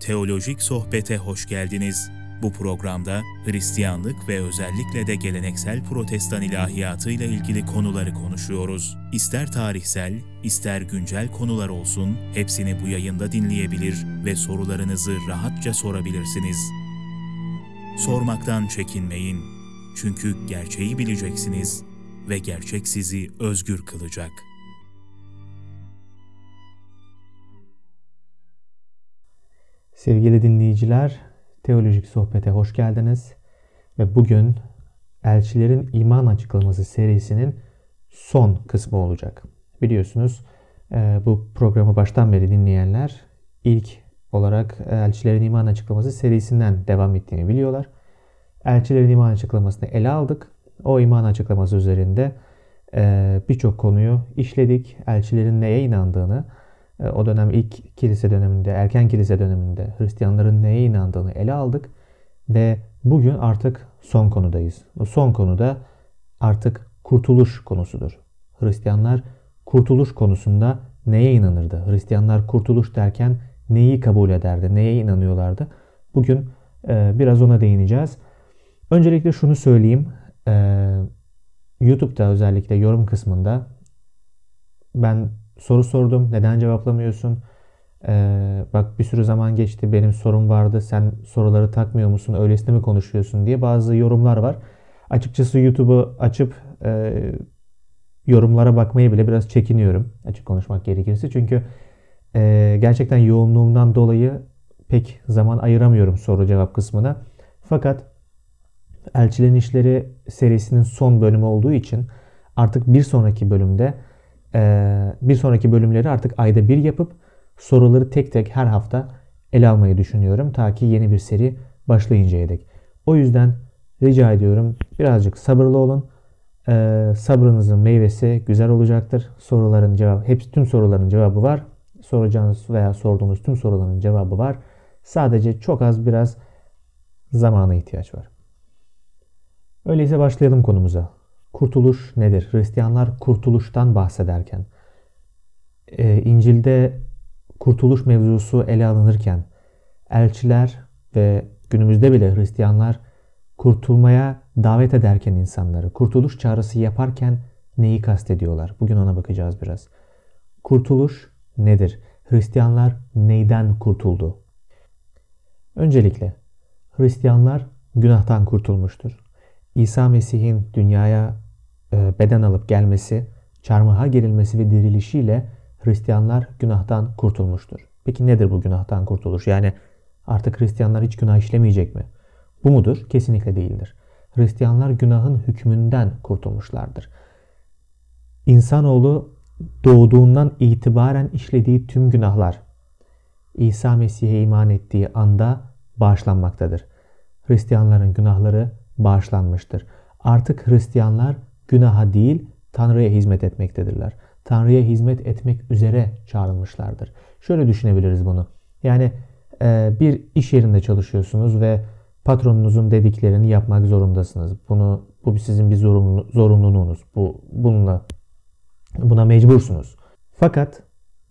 Teolojik Sohbete hoş geldiniz. Bu programda Hristiyanlık ve özellikle de geleneksel protestan ilahiyatı ile ilgili konuları konuşuyoruz. İster tarihsel, ister güncel konular olsun, hepsini bu yayında dinleyebilir ve sorularınızı rahatça sorabilirsiniz. Sormaktan çekinmeyin. Çünkü gerçeği bileceksiniz ve gerçek sizi özgür kılacak. Sevgili dinleyiciler, Teolojik Sohbete hoş geldiniz. Ve bugün Elçilerin İman Açıklaması serisinin son kısmı olacak. Biliyorsunuz e, bu programı baştan beri dinleyenler ilk olarak Elçilerin İman Açıklaması serisinden devam ettiğini biliyorlar. Elçilerin İman Açıklamasını ele aldık. O iman açıklaması üzerinde e, birçok konuyu işledik. Elçilerin neye inandığını, e, o dönem ilk kilise döneminde, erken kilise döneminde Hristiyanların neye inandığını ele aldık. Ve bugün artık son konudayız. Bu son konuda artık kurtuluş konusudur. Hristiyanlar kurtuluş konusunda neye inanırdı? Hristiyanlar kurtuluş derken neyi kabul ederdi? Neye inanıyorlardı? Bugün e, biraz ona değineceğiz. Öncelikle şunu söyleyeyim. E, YouTube'da özellikle yorum kısmında ben soru sordum. Neden cevaplamıyorsun? Ee, bak bir sürü zaman geçti. Benim sorum vardı. Sen soruları takmıyor musun? Öylesine mi konuşuyorsun diye bazı yorumlar var. Açıkçası YouTube'u açıp e, yorumlara bakmayı bile biraz çekiniyorum. Açık konuşmak gerekirse. Çünkü e, gerçekten yoğunluğumdan dolayı pek zaman ayıramıyorum soru cevap kısmına. Fakat Elçilerin İşleri serisinin son bölümü olduğu için artık bir sonraki bölümde bir sonraki bölümleri artık ayda bir yapıp soruları tek tek her hafta ele almayı düşünüyorum. Ta ki yeni bir seri başlayıncaya dek. O yüzden rica ediyorum birazcık sabırlı olun. Ee, sabrınızın meyvesi güzel olacaktır. Soruların cevabı, hepsi tüm soruların cevabı var. Soracağınız veya sorduğunuz tüm soruların cevabı var. Sadece çok az biraz zamana ihtiyaç var. Öyleyse başlayalım konumuza. Kurtuluş nedir? Hristiyanlar kurtuluştan bahsederken, e, İncil'de kurtuluş mevzusu ele alınırken, elçiler ve günümüzde bile Hristiyanlar kurtulmaya davet ederken insanları, kurtuluş çağrısı yaparken neyi kastediyorlar? Bugün ona bakacağız biraz. Kurtuluş nedir? Hristiyanlar neyden kurtuldu? Öncelikle Hristiyanlar günahtan kurtulmuştur. İsa Mesih'in dünyaya beden alıp gelmesi, çarmıha gerilmesi ve dirilişiyle Hristiyanlar günahtan kurtulmuştur. Peki nedir bu günahtan kurtuluş? Yani artık Hristiyanlar hiç günah işlemeyecek mi? Bu mudur? Kesinlikle değildir. Hristiyanlar günahın hükmünden kurtulmuşlardır. İnsanoğlu doğduğundan itibaren işlediği tüm günahlar İsa Mesih'e iman ettiği anda bağışlanmaktadır. Hristiyanların günahları bağışlanmıştır. Artık Hristiyanlar günaha değil Tanrı'ya hizmet etmektedirler. Tanrı'ya hizmet etmek üzere çağrılmışlardır. Şöyle düşünebiliriz bunu. Yani e, bir iş yerinde çalışıyorsunuz ve patronunuzun dediklerini yapmak zorundasınız. Bunu bu sizin bir zorunlu, zorunluluğunuz. Bu bununla buna mecbursunuz. Fakat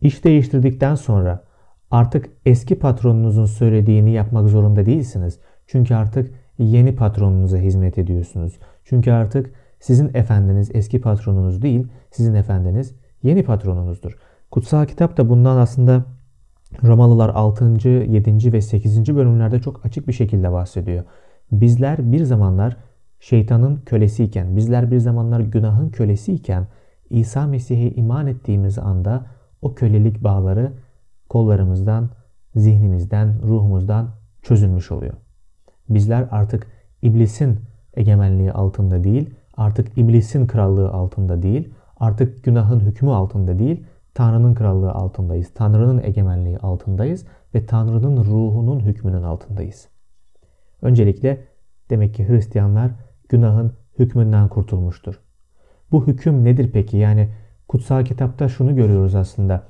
iş değiştirdikten sonra artık eski patronunuzun söylediğini yapmak zorunda değilsiniz. Çünkü artık yeni patronunuza hizmet ediyorsunuz. Çünkü artık sizin efendiniz eski patronunuz değil, sizin efendiniz yeni patronunuzdur. Kutsal kitap da bundan aslında Romalılar 6. 7. ve 8. bölümlerde çok açık bir şekilde bahsediyor. Bizler bir zamanlar şeytanın kölesiyken, bizler bir zamanlar günahın kölesiyken İsa Mesih'e iman ettiğimiz anda o kölelik bağları kollarımızdan, zihnimizden, ruhumuzdan çözülmüş oluyor. Bizler artık iblisin egemenliği altında değil, artık iblisin krallığı altında değil, artık günahın hükmü altında değil, Tanrı'nın krallığı altındayız. Tanrı'nın egemenliği altındayız ve Tanrı'nın ruhunun hükmünün altındayız. Öncelikle demek ki Hristiyanlar günahın hükmünden kurtulmuştur. Bu hüküm nedir peki? Yani kutsal kitapta şunu görüyoruz aslında.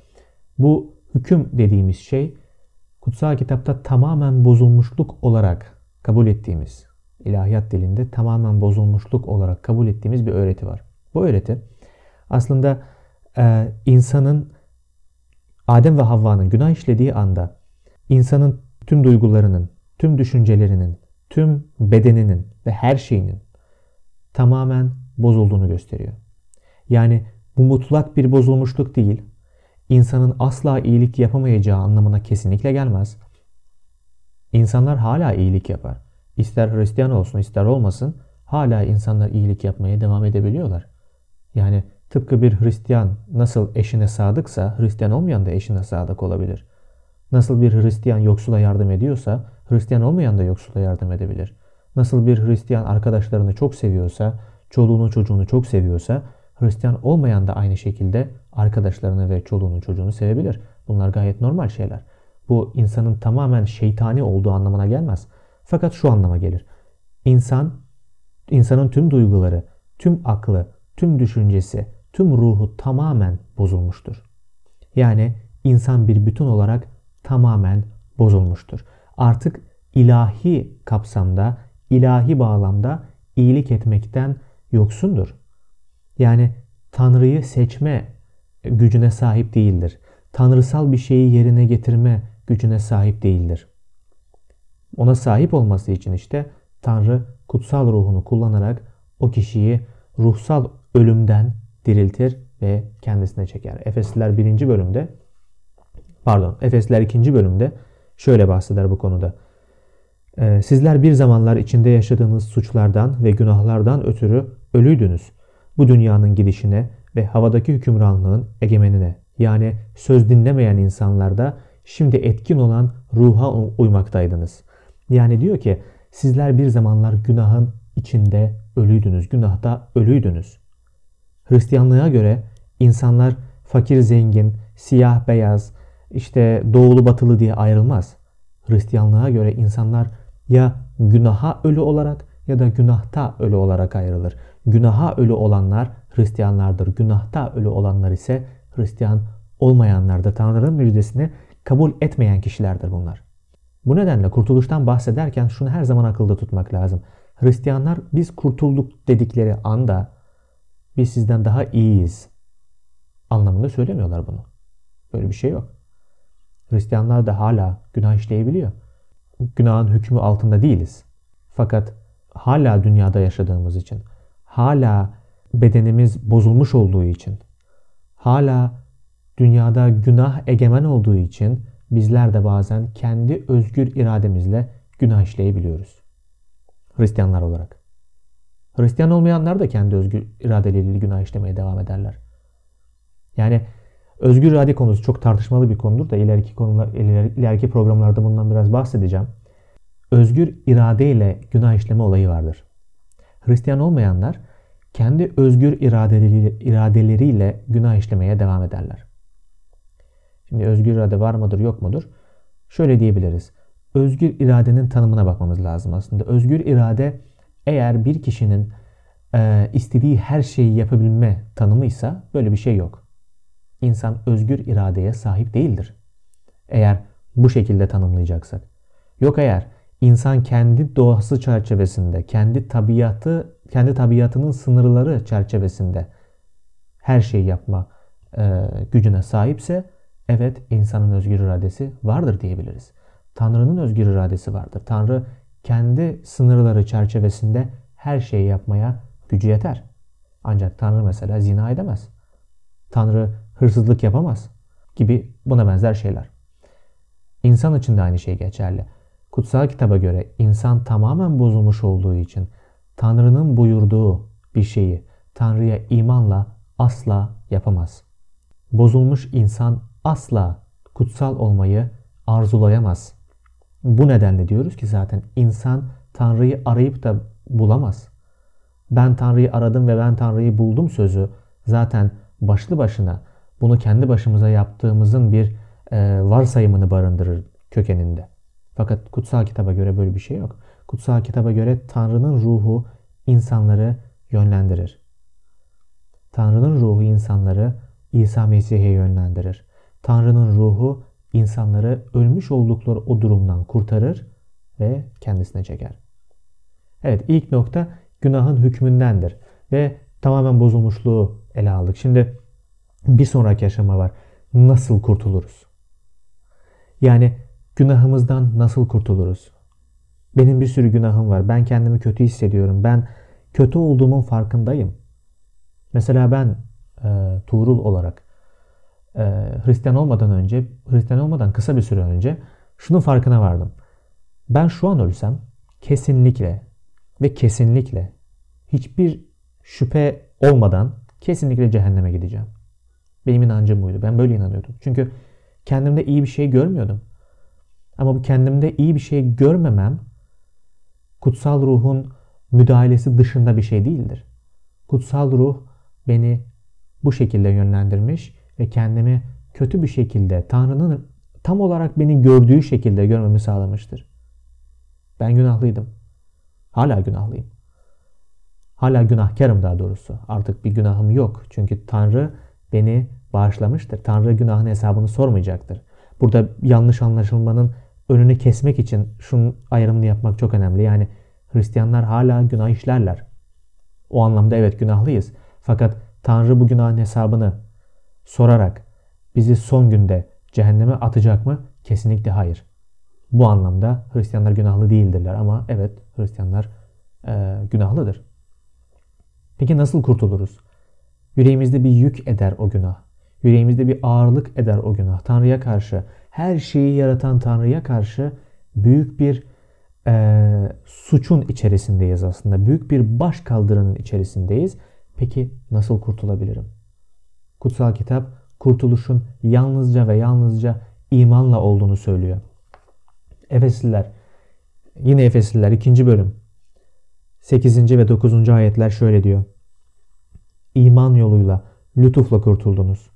Bu hüküm dediğimiz şey kutsal kitapta tamamen bozulmuşluk olarak kabul ettiğimiz, ilahiyat dilinde tamamen bozulmuşluk olarak kabul ettiğimiz bir öğreti var. Bu öğreti aslında e, insanın Adem ve Havva'nın günah işlediği anda insanın tüm duygularının, tüm düşüncelerinin, tüm bedeninin ve her şeyinin tamamen bozulduğunu gösteriyor. Yani bu mutlak bir bozulmuşluk değil, insanın asla iyilik yapamayacağı anlamına kesinlikle gelmez. İnsanlar hala iyilik yapar. İster Hristiyan olsun ister olmasın hala insanlar iyilik yapmaya devam edebiliyorlar. Yani tıpkı bir Hristiyan nasıl eşine sadıksa Hristiyan olmayan da eşine sadık olabilir. Nasıl bir Hristiyan yoksula yardım ediyorsa Hristiyan olmayan da yoksula yardım edebilir. Nasıl bir Hristiyan arkadaşlarını çok seviyorsa, çoluğunu çocuğunu çok seviyorsa Hristiyan olmayan da aynı şekilde arkadaşlarını ve çoluğunu çocuğunu sevebilir. Bunlar gayet normal şeyler. Bu insanın tamamen şeytani olduğu anlamına gelmez. Fakat şu anlama gelir. İnsan, insanın tüm duyguları, tüm aklı, tüm düşüncesi, tüm ruhu tamamen bozulmuştur. Yani insan bir bütün olarak tamamen bozulmuştur. Artık ilahi kapsamda, ilahi bağlamda iyilik etmekten yoksundur. Yani Tanrı'yı seçme gücüne sahip değildir. Tanrısal bir şeyi yerine getirme gücüne sahip değildir. Ona sahip olması için işte Tanrı kutsal ruhunu kullanarak o kişiyi ruhsal ölümden diriltir ve kendisine çeker. Efesliler 1. bölümde pardon Efesliler 2. bölümde şöyle bahseder bu konuda. Ee, sizler bir zamanlar içinde yaşadığınız suçlardan ve günahlardan ötürü ölüydünüz. Bu dünyanın gidişine ve havadaki hükümranlığın egemenine yani söz dinlemeyen insanlarda şimdi etkin olan ruha uymaktaydınız. Yani diyor ki sizler bir zamanlar günahın içinde ölüydünüz, günahta ölüydünüz. Hristiyanlığa göre insanlar fakir zengin, siyah beyaz, işte doğulu batılı diye ayrılmaz. Hristiyanlığa göre insanlar ya günaha ölü olarak ya da günahta ölü olarak ayrılır. Günaha ölü olanlar Hristiyanlardır. Günahta ölü olanlar ise Hristiyan olmayanlardır. Tanrı'nın müjdesini kabul etmeyen kişilerdir bunlar. Bu nedenle kurtuluştan bahsederken şunu her zaman akılda tutmak lazım. Hristiyanlar biz kurtulduk dedikleri anda biz sizden daha iyiyiz anlamında söylemiyorlar bunu. Böyle bir şey yok. Hristiyanlar da hala günah işleyebiliyor. Günahın hükmü altında değiliz. Fakat hala dünyada yaşadığımız için, hala bedenimiz bozulmuş olduğu için, hala dünyada günah egemen olduğu için bizler de bazen kendi özgür irademizle günah işleyebiliyoruz. Hristiyanlar olarak. Hristiyan olmayanlar da kendi özgür iradeleriyle günah işlemeye devam ederler. Yani özgür irade konusu çok tartışmalı bir konudur da ileriki konular ileriki programlarda bundan biraz bahsedeceğim. Özgür irade ile günah işleme olayı vardır. Hristiyan olmayanlar kendi özgür iradeleri, iradeleriyle günah işlemeye devam ederler. Şimdi özgür irade var mıdır yok mudur? Şöyle diyebiliriz. Özgür iradenin tanımına bakmamız lazım aslında. Özgür irade eğer bir kişinin e, istediği her şeyi yapabilme tanımıysa böyle bir şey yok. İnsan özgür iradeye sahip değildir. Eğer bu şekilde tanımlayacaksak. Yok eğer insan kendi doğası çerçevesinde, kendi tabiatı, kendi tabiatının sınırları çerçevesinde her şeyi yapma e, gücüne sahipse evet insanın özgür iradesi vardır diyebiliriz. Tanrı'nın özgür iradesi vardır. Tanrı kendi sınırları çerçevesinde her şeyi yapmaya gücü yeter. Ancak Tanrı mesela zina edemez. Tanrı hırsızlık yapamaz gibi buna benzer şeyler. İnsan için de aynı şey geçerli. Kutsal kitaba göre insan tamamen bozulmuş olduğu için Tanrı'nın buyurduğu bir şeyi Tanrı'ya imanla asla yapamaz. Bozulmuş insan asla kutsal olmayı arzulayamaz. Bu nedenle diyoruz ki zaten insan Tanrı'yı arayıp da bulamaz. Ben Tanrı'yı aradım ve ben Tanrı'yı buldum sözü zaten başlı başına bunu kendi başımıza yaptığımızın bir e, varsayımını barındırır kökeninde. Fakat kutsal kitaba göre böyle bir şey yok. Kutsal kitaba göre Tanrı'nın ruhu insanları yönlendirir. Tanrı'nın ruhu insanları İsa Mesih'e yönlendirir. Tanrı'nın ruhu insanları ölmüş oldukları o durumdan kurtarır ve kendisine çeker. Evet ilk nokta günahın hükmündendir ve tamamen bozulmuşluğu ele aldık. Şimdi bir sonraki aşama var. Nasıl kurtuluruz? Yani günahımızdan nasıl kurtuluruz? Benim bir sürü günahım var. Ben kendimi kötü hissediyorum. Ben kötü olduğumun farkındayım. Mesela ben e, Tuğrul olarak e, Hristiyan olmadan önce, Hristiyan olmadan kısa bir süre önce şunun farkına vardım. Ben şu an ölsem kesinlikle ve kesinlikle hiçbir şüphe olmadan kesinlikle cehenneme gideceğim. Benim inancım buydu. Ben böyle inanıyordum. Çünkü kendimde iyi bir şey görmüyordum. Ama bu kendimde iyi bir şey görmemem kutsal ruhun müdahalesi dışında bir şey değildir. Kutsal ruh beni bu şekilde yönlendirmiş ve kendimi kötü bir şekilde Tanrı'nın tam olarak beni gördüğü şekilde görmemi sağlamıştır. Ben günahlıydım. Hala günahlıyım. Hala günahkarım daha doğrusu. Artık bir günahım yok. Çünkü Tanrı beni bağışlamıştır. Tanrı günahın hesabını sormayacaktır. Burada yanlış anlaşılmanın önünü kesmek için şunun ayrımını yapmak çok önemli. Yani Hristiyanlar hala günah işlerler. O anlamda evet günahlıyız. Fakat Tanrı bu günahın hesabını sorarak bizi son günde cehenneme atacak mı? Kesinlikle hayır. Bu anlamda Hristiyanlar günahlı değildirler ama evet Hristiyanlar e, günahlıdır. Peki nasıl kurtuluruz? Yüreğimizde bir yük eder o günah. Yüreğimizde bir ağırlık eder o günah. Tanrı'ya karşı, her şeyi yaratan Tanrı'ya karşı büyük bir e, suçun içerisindeyiz aslında. Büyük bir baş kaldırının içerisindeyiz. Peki nasıl kurtulabilirim? Kutsal kitap kurtuluşun yalnızca ve yalnızca imanla olduğunu söylüyor. Efesliler, yine Efesliler 2. bölüm 8. ve 9. ayetler şöyle diyor. İman yoluyla, lütufla kurtuldunuz.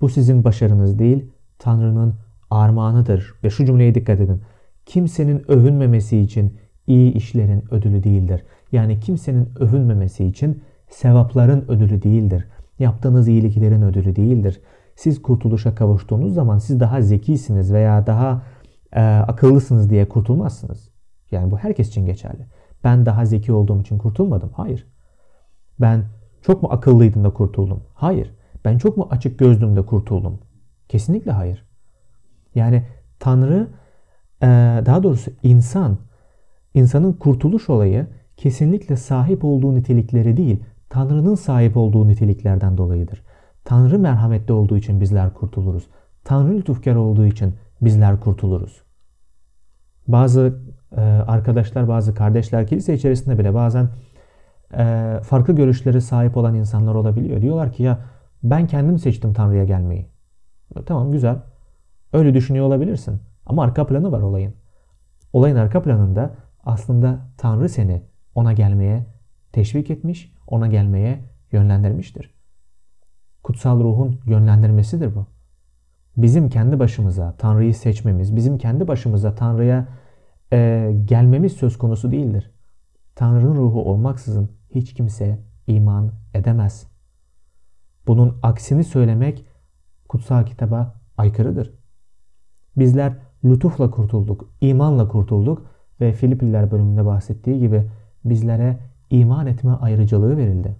Bu sizin başarınız değil, Tanrı'nın armağanıdır. Ve şu cümleye dikkat edin. Kimsenin övünmemesi için iyi işlerin ödülü değildir. Yani kimsenin övünmemesi için sevapların ödülü değildir. Yaptığınız iyiliklerin ödülü değildir. Siz kurtuluşa kavuştuğunuz zaman siz daha zekisiniz veya daha e, akıllısınız diye kurtulmazsınız. Yani bu herkes için geçerli. Ben daha zeki olduğum için kurtulmadım. Hayır. Ben çok mu akıllıydım da kurtuldum? Hayır. Ben çok mu açık gözlüm de kurtuldum? Kesinlikle hayır. Yani Tanrı e, daha doğrusu insan insanın kurtuluş olayı kesinlikle sahip olduğu nitelikleri değil, Tanrı'nın sahip olduğu niteliklerden dolayıdır. Tanrı merhametli olduğu için bizler kurtuluruz. Tanrı lütufkar olduğu için bizler kurtuluruz. Bazı e, arkadaşlar, bazı kardeşler kilise içerisinde bile bazen e, farklı görüşlere sahip olan insanlar olabiliyor. Diyorlar ki ya ben kendim seçtim Tanrı'ya gelmeyi. Tamam güzel. Öyle düşünüyor olabilirsin. Ama arka planı var olayın. Olayın arka planında aslında Tanrı seni ona gelmeye teşvik etmiş, ona gelmeye yönlendirmiştir. Kutsal ruhun yönlendirmesidir bu. Bizim kendi başımıza Tanrı'yı seçmemiz, bizim kendi başımıza Tanrı'ya e, gelmemiz söz konusu değildir. Tanrı'nın ruhu olmaksızın hiç kimse iman edemez. Bunun aksini söylemek kutsal kitaba aykırıdır. Bizler lütufla kurtulduk, imanla kurtulduk ve Filipliler bölümünde bahsettiği gibi bizlere iman etme ayrıcalığı verildi.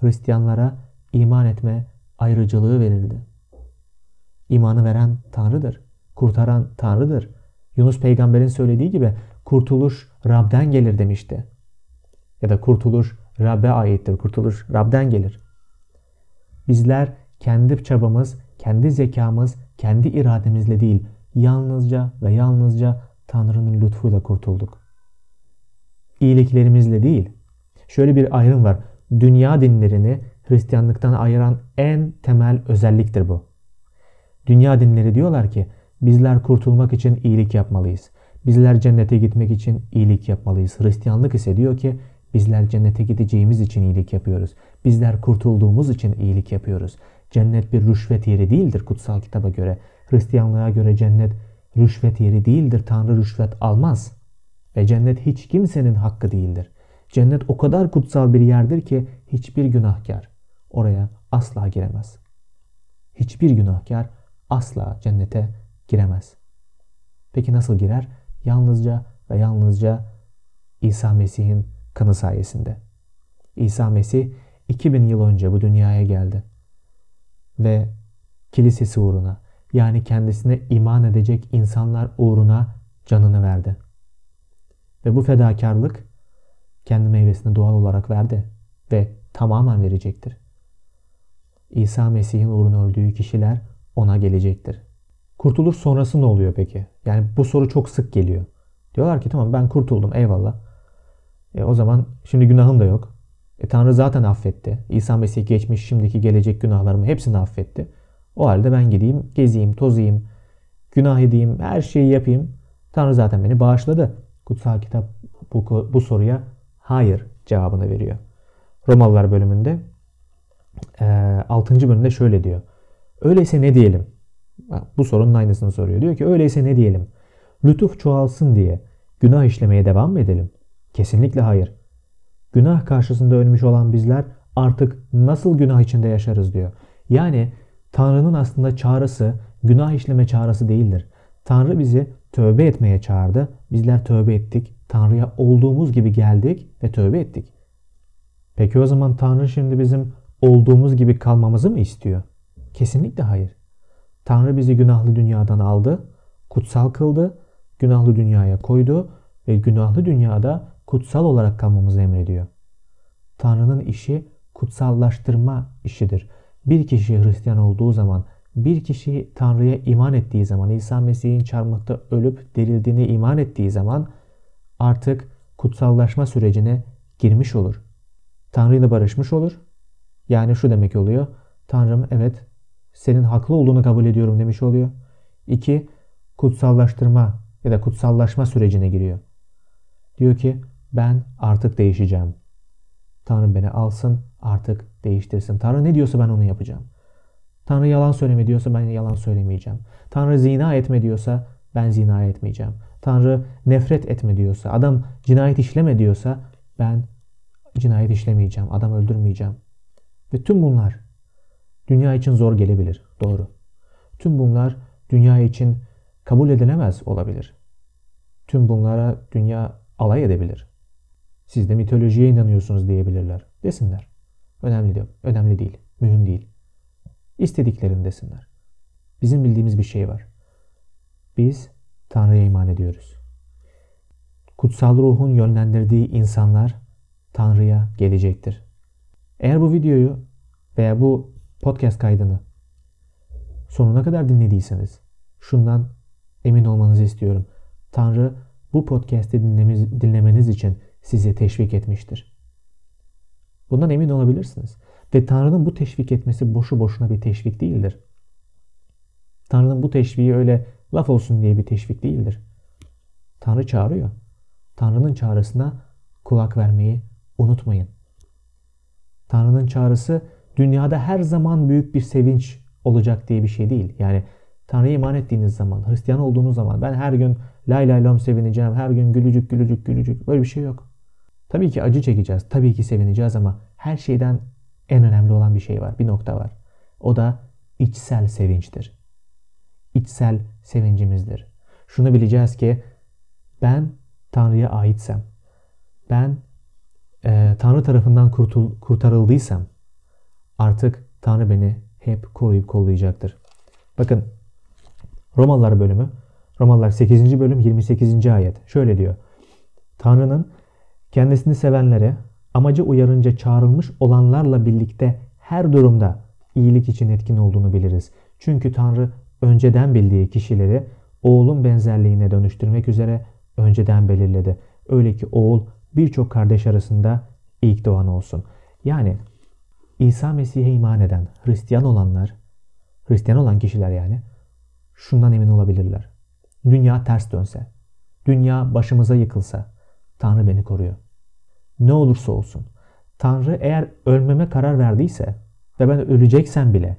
Hristiyanlara iman etme ayrıcalığı verildi. İmanı veren Tanrı'dır. Kurtaran Tanrı'dır. Yunus peygamberin söylediği gibi kurtuluş Rab'den gelir demişti. Ya da kurtuluş Rab'be aittir. Kurtuluş Rab'den gelir. Bizler kendi çabamız, kendi zekamız, kendi irademizle değil, yalnızca ve yalnızca Tanrı'nın lütfuyla kurtulduk. İyiliklerimizle değil. Şöyle bir ayrım var. Dünya dinlerini Hristiyanlıktan ayıran en temel özelliktir bu. Dünya dinleri diyorlar ki bizler kurtulmak için iyilik yapmalıyız. Bizler cennete gitmek için iyilik yapmalıyız. Hristiyanlık ise diyor ki bizler cennete gideceğimiz için iyilik yapıyoruz. Bizler kurtulduğumuz için iyilik yapıyoruz. Cennet bir rüşvet yeri değildir kutsal kitaba göre. Hristiyanlığa göre cennet rüşvet yeri değildir. Tanrı rüşvet almaz. Ve cennet hiç kimsenin hakkı değildir. Cennet o kadar kutsal bir yerdir ki hiçbir günahkar oraya asla giremez. Hiçbir günahkar asla cennete giremez. Peki nasıl girer? Yalnızca ve yalnızca İsa Mesih'in kanı sayesinde. İsa Mesih 2000 yıl önce bu dünyaya geldi. Ve kilisesi uğruna, yani kendisine iman edecek insanlar uğruna canını verdi. Ve bu fedakarlık kendi meyvesini doğal olarak verdi ve tamamen verecektir. İsa Mesih'in uğruna öldüğü kişiler ona gelecektir. Kurtuluş sonrası ne oluyor peki? Yani bu soru çok sık geliyor. Diyorlar ki tamam ben kurtuldum eyvallah. E, o zaman şimdi günahım da yok. E, Tanrı zaten affetti. İsa Mesih geçmiş, şimdiki, gelecek günahlarımı hepsini affetti. O halde ben gideyim, gezeyim, tozayım, günah edeyim, her şeyi yapayım. Tanrı zaten beni bağışladı. Kutsal kitap bu, bu soruya hayır cevabını veriyor. Romalılar bölümünde 6. bölümde şöyle diyor. Öyleyse ne diyelim? Bu sorunun aynısını soruyor. Diyor ki öyleyse ne diyelim? Lütuf çoğalsın diye günah işlemeye devam mı edelim? Kesinlikle hayır. Günah karşısında ölmüş olan bizler artık nasıl günah içinde yaşarız diyor. Yani Tanrı'nın aslında çağrısı günah işleme çağrısı değildir. Tanrı bizi tövbe etmeye çağırdı. Bizler tövbe ettik. Tanrı'ya olduğumuz gibi geldik ve tövbe ettik. Peki o zaman Tanrı şimdi bizim olduğumuz gibi kalmamızı mı istiyor? Kesinlikle hayır. Tanrı bizi günahlı dünyadan aldı, kutsal kıldı, günahlı dünyaya koydu ve günahlı dünyada kutsal olarak kalmamızı emrediyor. Tanrı'nın işi kutsallaştırma işidir. Bir kişi Hristiyan olduğu zaman, bir kişi Tanrı'ya iman ettiği zaman, İsa Mesih'in çarmıhta ölüp dirildiğine iman ettiği zaman artık kutsallaşma sürecine girmiş olur. Tanrı ile barışmış olur. Yani şu demek oluyor. Tanrım evet senin haklı olduğunu kabul ediyorum demiş oluyor. İki, kutsallaştırma ya da kutsallaşma sürecine giriyor. Diyor ki ben artık değişeceğim. Tanrı beni alsın artık değiştirsin. Tanrı ne diyorsa ben onu yapacağım. Tanrı yalan söyleme diyorsa ben yalan söylemeyeceğim. Tanrı zina etme diyorsa ben zina etmeyeceğim. Tanrı nefret etme diyorsa, adam cinayet işleme diyorsa ben cinayet işlemeyeceğim, adam öldürmeyeceğim. Ve tüm bunlar dünya için zor gelebilir. Doğru. Tüm bunlar dünya için kabul edilemez olabilir. Tüm bunlara dünya alay edebilir. Siz de mitolojiye inanıyorsunuz diyebilirler. Desinler. Önemli değil. Önemli değil. Mühim değil. İstediklerini desinler. Bizim bildiğimiz bir şey var. Biz Tanrı'ya iman ediyoruz. Kutsal ruhun yönlendirdiği insanlar Tanrı'ya gelecektir. Eğer bu videoyu veya bu podcast kaydını sonuna kadar dinlediyseniz şundan emin olmanızı istiyorum. Tanrı bu podcast'i dinlemeniz için sizi teşvik etmiştir. Bundan emin olabilirsiniz. Ve Tanrı'nın bu teşvik etmesi boşu boşuna bir teşvik değildir. Tanrı'nın bu teşviği öyle laf olsun diye bir teşvik değildir. Tanrı çağırıyor. Tanrı'nın çağrısına kulak vermeyi unutmayın. Tanrı'nın çağrısı dünyada her zaman büyük bir sevinç olacak diye bir şey değil. Yani Tanrı'ya iman ettiğiniz zaman, Hristiyan olduğunuz zaman ben her gün lay lay lom sevineceğim, her gün gülücük gülücük gülücük böyle bir şey yok. Tabii ki acı çekeceğiz, tabii ki sevineceğiz ama her şeyden en önemli olan bir şey var, bir nokta var. O da içsel sevinçtir. İçsel sevincimizdir. Şunu bileceğiz ki ben Tanrı'ya aitsem, ben e, Tanrı tarafından kurtul, kurtarıldıysam artık Tanrı beni hep koruyup kollayacaktır. Bakın Romalılar bölümü Romalılar 8. bölüm 28. ayet şöyle diyor. Tanrı'nın kendisini sevenlere amacı uyarınca çağrılmış olanlarla birlikte her durumda iyilik için etkin olduğunu biliriz. Çünkü Tanrı önceden bildiği kişileri oğlun benzerliğine dönüştürmek üzere önceden belirledi. Öyle ki oğul birçok kardeş arasında ilk doğan olsun. Yani İsa Mesih'e iman eden Hristiyan olanlar, Hristiyan olan kişiler yani şundan emin olabilirler. Dünya ters dönse, dünya başımıza yıkılsa Tanrı beni koruyor. Ne olursa olsun Tanrı eğer ölmeme karar verdiyse ve ben öleceksem bile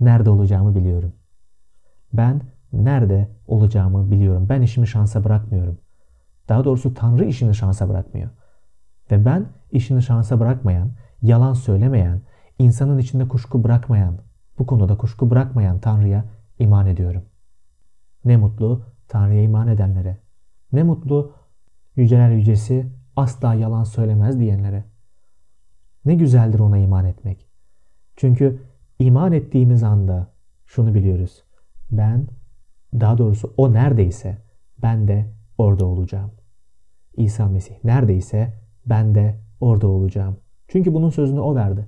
nerede olacağımı biliyorum. Ben nerede olacağımı biliyorum. Ben işimi şansa bırakmıyorum. Daha doğrusu Tanrı işini şansa bırakmıyor. Ve ben işini şansa bırakmayan, yalan söylemeyen, insanın içinde kuşku bırakmayan, bu konuda kuşku bırakmayan Tanrı'ya iman ediyorum. Ne mutlu Tanrı'ya iman edenlere. Ne mutlu yüceler yücesi asla yalan söylemez diyenlere. Ne güzeldir ona iman etmek. Çünkü iman ettiğimiz anda şunu biliyoruz. ben daha doğrusu o neredeyse ben de orada olacağım. İsa Mesih neredeyse ben de orada olacağım. Çünkü bunun sözünü o verdi.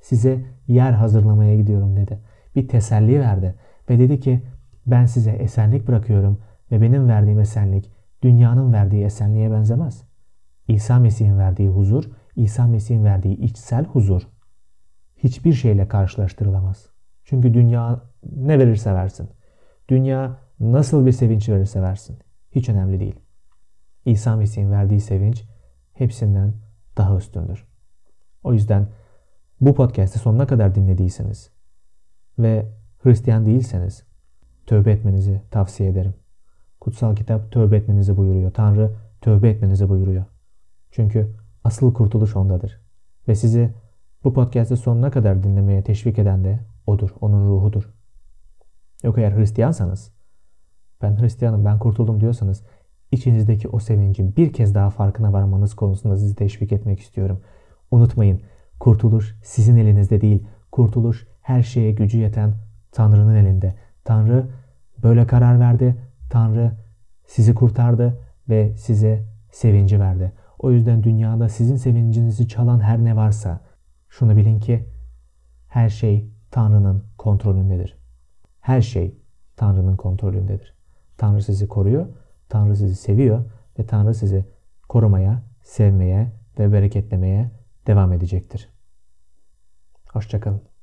Size yer hazırlamaya gidiyorum dedi. Bir teselli verdi ve dedi ki ben size esenlik bırakıyorum ve benim verdiğim esenlik dünyanın verdiği esenliğe benzemez. İsa Mesih'in verdiği huzur, İsa Mesih'in verdiği içsel huzur hiçbir şeyle karşılaştırılamaz. Çünkü dünya ne verirse versin. Dünya nasıl bir sevinç verirse versin. Hiç önemli değil. İsa Mesih'in verdiği sevinç hepsinden daha üstündür. O yüzden bu podcast'i sonuna kadar dinlediyseniz ve Hristiyan değilseniz tövbe etmenizi tavsiye ederim. Kutsal kitap tövbe etmenizi buyuruyor. Tanrı tövbe etmenizi buyuruyor. Çünkü asıl kurtuluş ondadır. Ve sizi bu podcast'i sonuna kadar dinlemeye teşvik eden de odur, onun ruhudur. Yok eğer Hristiyansanız, ben Hristiyanım, ben kurtuldum diyorsanız içinizdeki o sevincin bir kez daha farkına varmanız konusunda sizi teşvik etmek istiyorum. Unutmayın, kurtuluş sizin elinizde değil, kurtuluş her şeye gücü yeten Tanrı'nın elinde. Tanrı böyle karar verdi, Tanrı sizi kurtardı ve size sevinci verdi. O yüzden dünyada sizin sevincinizi çalan her ne varsa şunu bilin ki her şey Tanrı'nın kontrolündedir. Her şey Tanrı'nın kontrolündedir. Tanrı sizi koruyor, Tanrı sizi seviyor ve Tanrı sizi korumaya, sevmeye ve bereketlemeye devam edecektir. Hoşçakalın.